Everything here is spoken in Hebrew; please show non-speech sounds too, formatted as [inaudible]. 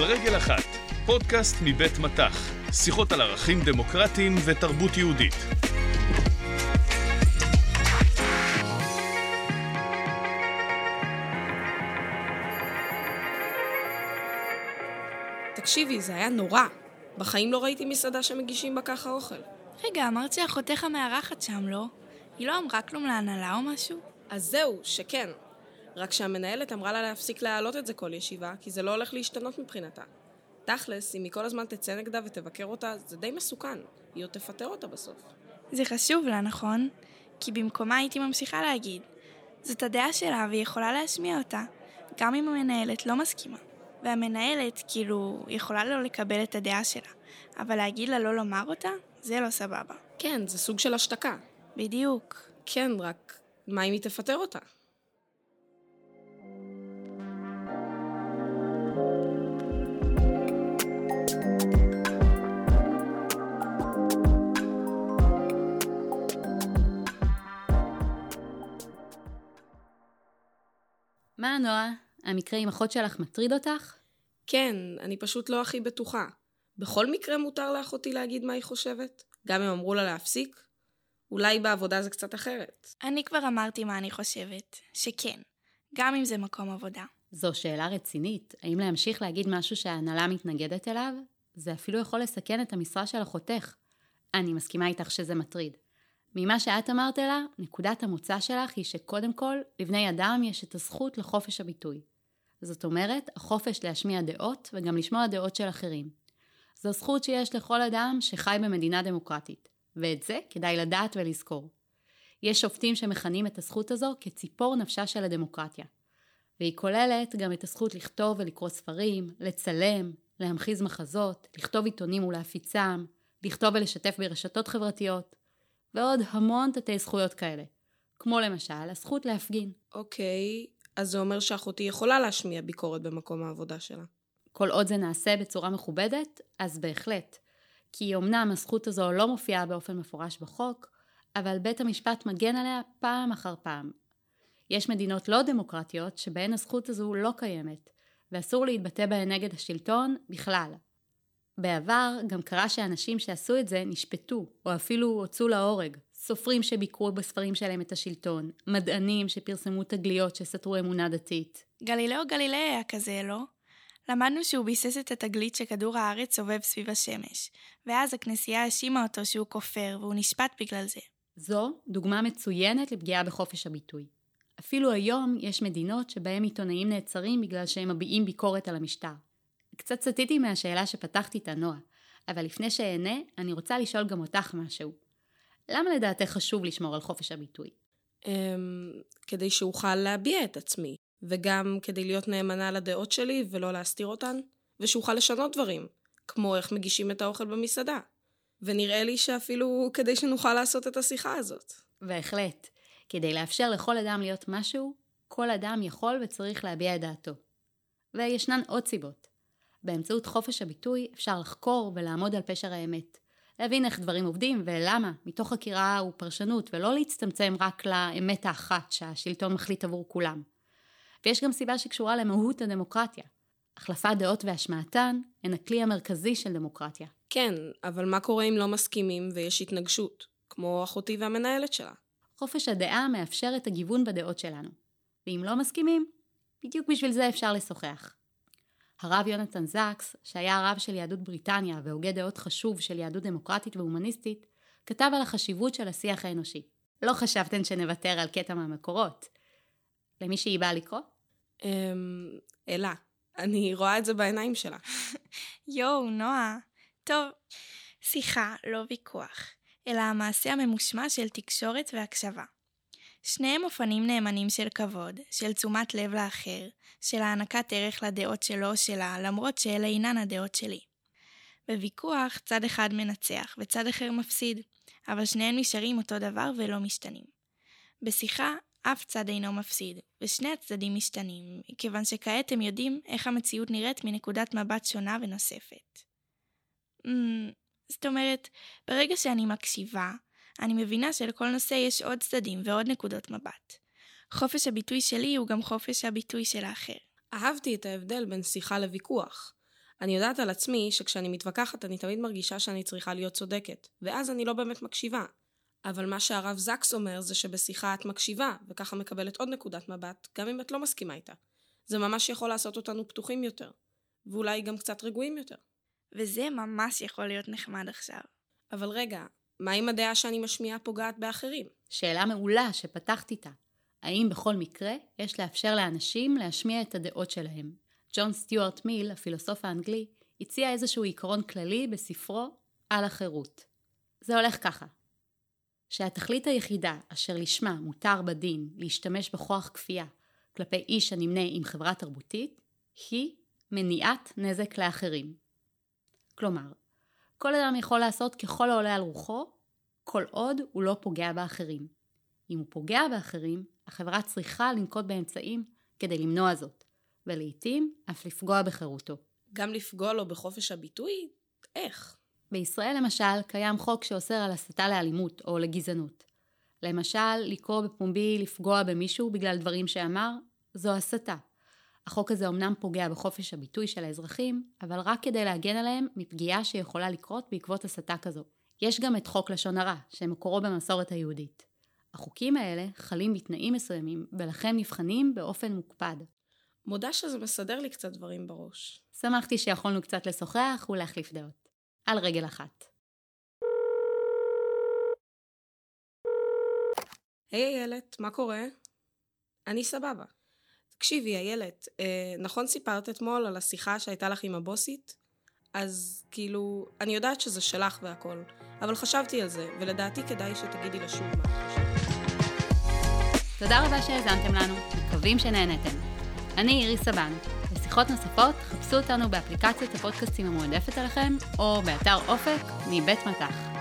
על רגל אחת, פודקאסט מבית מטח, שיחות על ערכים דמוקרטיים ותרבות יהודית. תקשיבי, זה היה נורא. בחיים לא ראיתי מסעדה שמגישים בה ככה אוכל. רגע, אמרת שאחותך המארחת שם, לא? היא לא אמרה כלום להנהלה או משהו? אז זהו, שכן. רק שהמנהלת אמרה לה להפסיק להעלות את זה כל ישיבה, כי זה לא הולך להשתנות מבחינתה. תכלס, אם היא כל הזמן תצא נגדה ותבקר אותה, זה די מסוכן. היא עוד תפטר אותה בסוף. זה חשוב לה, נכון? כי במקומה הייתי ממשיכה להגיד. זאת הדעה שלה והיא יכולה להשמיע אותה, גם אם המנהלת לא מסכימה. והמנהלת, כאילו, יכולה לא לקבל את הדעה שלה, אבל להגיד לה לא לומר אותה, זה לא סבבה. כן, זה סוג של השתקה. בדיוק. כן, רק מה אם היא תפטר אותה? מה, נועה? המקרה עם אחות שלך מטריד אותך? כן, אני פשוט לא הכי בטוחה. בכל מקרה מותר לאחותי להגיד מה היא חושבת? גם אם אמרו לה להפסיק? אולי בעבודה זה קצת אחרת. אני כבר אמרתי מה אני חושבת, שכן, גם אם זה מקום עבודה. זו שאלה רצינית. האם להמשיך להגיד משהו שההנהלה מתנגדת אליו? זה אפילו יכול לסכן את המשרה של אחותך. אני מסכימה איתך שזה מטריד. ממה שאת אמרת לה, נקודת המוצא שלך היא שקודם כל, לבני אדם יש את הזכות לחופש הביטוי. זאת אומרת, החופש להשמיע דעות וגם לשמוע דעות של אחרים. זו זכות שיש לכל אדם שחי במדינה דמוקרטית, ואת זה כדאי לדעת ולזכור. יש שופטים שמכנים את הזכות הזו כציפור נפשה של הדמוקרטיה. והיא כוללת גם את הזכות לכתוב ולקרוא ספרים, לצלם, להמחיז מחזות, לכתוב עיתונים ולהפיצם, לכתוב ולשתף ברשתות חברתיות, ועוד המון תתי זכויות כאלה. כמו למשל, הזכות להפגין. אוקיי, אז זה אומר שאחותי יכולה להשמיע ביקורת במקום העבודה שלה. כל עוד זה נעשה בצורה מכובדת, אז בהחלט. כי אמנם הזכות הזו לא מופיעה באופן מפורש בחוק, אבל בית המשפט מגן עליה פעם אחר פעם. יש מדינות לא דמוקרטיות שבהן הזכות הזו לא קיימת, ואסור להתבטא בהן נגד השלטון בכלל. בעבר גם קרה שאנשים שעשו את זה נשפטו, או אפילו הוצאו להורג. סופרים שביקרו בספרים שלהם את השלטון, מדענים שפרסמו תגליות שסתרו אמונה דתית. גלילאו גלילי היה כזה, לא? למדנו שהוא ביסס את התגלית שכדור הארץ סובב סביב השמש, ואז הכנסייה האשימה אותו שהוא כופר, והוא נשפט בגלל זה. זו דוגמה מצוינת לפגיעה בחופש הביטוי. אפילו היום יש מדינות שבהם עיתונאים נעצרים בגלל שהם מביעים ביקורת על המשטר. קצת סטיתי מהשאלה שפתחתי את הנועה, אבל לפני שאענה, אני רוצה לשאול גם אותך משהו. למה לדעתך חשוב לשמור על חופש הביטוי? אמ, כדי שאוכל להביע את עצמי, וגם כדי להיות נאמנה לדעות שלי ולא להסתיר אותן, ושאוכל לשנות דברים, כמו איך מגישים את האוכל במסעדה. ונראה לי שאפילו כדי שנוכל לעשות את השיחה הזאת. בהחלט. כדי לאפשר לכל אדם להיות משהו, כל אדם יכול וצריך להביע את דעתו. וישנן עוד סיבות. באמצעות חופש הביטוי אפשר לחקור ולעמוד על פשר האמת. להבין איך דברים עובדים ולמה, מתוך חקירה ופרשנות, ולא להצטמצם רק לאמת האחת שהשלטון מחליט עבור כולם. ויש גם סיבה שקשורה למהות הדמוקרטיה. החלפת דעות והשמעתן הן הכלי המרכזי של דמוקרטיה. כן, אבל מה קורה אם לא מסכימים ויש התנגשות? כמו אחותי והמנהלת שלה. חופש הדעה מאפשר את הגיוון בדעות שלנו. ואם לא מסכימים, בדיוק בשביל זה אפשר לשוחח. הרב יונתן זקס, שהיה הרב של יהדות בריטניה והוגה דעות חשוב של יהדות דמוקרטית והומניסטית, כתב על החשיבות של השיח האנושי. לא חשבתן שנוותר על קטע מהמקורות. למי שהיא באה לקרוא? אמ... אלה. אני רואה את זה בעיניים שלה. [laughs] יואו, נועה. טוב, שיחה, לא ויכוח, אלא המעשה הממושמע של תקשורת והקשבה. שניהם אופנים נאמנים של כבוד, של תשומת לב לאחר, של הענקת ערך לדעות שלו או שלה, למרות שאלה אינן הדעות שלי. בוויכוח, צד אחד מנצח וצד אחר מפסיד, אבל שניהם נשארים אותו דבר ולא משתנים. בשיחה, אף צד אינו מפסיד, ושני הצדדים משתנים, כיוון שכעת הם יודעים איך המציאות נראית מנקודת מבט שונה ונוספת. Mm, זאת אומרת, ברגע שאני מקשיבה, אני מבינה שלכל נושא יש עוד צדדים ועוד נקודות מבט. חופש הביטוי שלי הוא גם חופש הביטוי של האחר. אהבתי את ההבדל בין שיחה לוויכוח. אני יודעת על עצמי שכשאני מתווכחת אני תמיד מרגישה שאני צריכה להיות צודקת, ואז אני לא באמת מקשיבה. אבל מה שהרב זקס אומר זה שבשיחה את מקשיבה, וככה מקבלת עוד נקודת מבט, גם אם את לא מסכימה איתה. זה ממש יכול לעשות אותנו פתוחים יותר, ואולי גם קצת רגועים יותר. וזה ממש יכול להיות נחמד עכשיו. אבל רגע, מה עם הדעה שאני משמיעה פוגעת באחרים? שאלה מעולה שפתחת איתה. האם בכל מקרה יש לאפשר לאנשים להשמיע את הדעות שלהם? ג'ון סטיוארט מיל, הפילוסוף האנגלי, הציע איזשהו עיקרון כללי בספרו על החירות. זה הולך ככה שהתכלית היחידה אשר לשמה מותר בדין להשתמש בכוח כפייה כלפי איש הנמנה עם חברה תרבותית, היא מניעת נזק לאחרים. כלומר, כל אדם יכול לעשות ככל העולה על רוחו, כל עוד הוא לא פוגע באחרים. אם הוא פוגע באחרים, החברה צריכה לנקוט באמצעים כדי למנוע זאת, ולעיתים אף לפגוע בחירותו. גם לפגוע לו בחופש הביטוי? איך? בישראל למשל קיים חוק שאוסר על הסתה לאלימות או לגזענות. למשל, לקרוא בפומבי לפגוע במישהו בגלל דברים שאמר, זו הסתה. החוק הזה אמנם פוגע בחופש הביטוי של האזרחים, אבל רק כדי להגן עליהם מפגיעה שיכולה לקרות בעקבות הסתה כזו. יש גם את חוק לשון הרע, שמקורו במסורת היהודית. החוקים האלה חלים בתנאים מסוימים, ולכן נבחנים באופן מוקפד. מודה שזה מסדר לי קצת דברים בראש. שמחתי שיכולנו קצת לשוחח ולהחליף דעות. על רגל אחת. היי hey, איילת, מה קורה? אני סבבה. תקשיבי, איילת, אה, נכון סיפרת אתמול על השיחה שהייתה לך עם הבוסית? אז כאילו, אני יודעת שזה שלך והכל, אבל חשבתי על זה, ולדעתי כדאי שתגידי לה שוב מה. תודה רבה שהאזנתם לנו, מקווים שנהנתם. אני איריס סבן. לשיחות נוספות, חפשו אותנו באפליקציית הפודקאסטים המועדפת עליכם, או באתר אופק מבית מטח.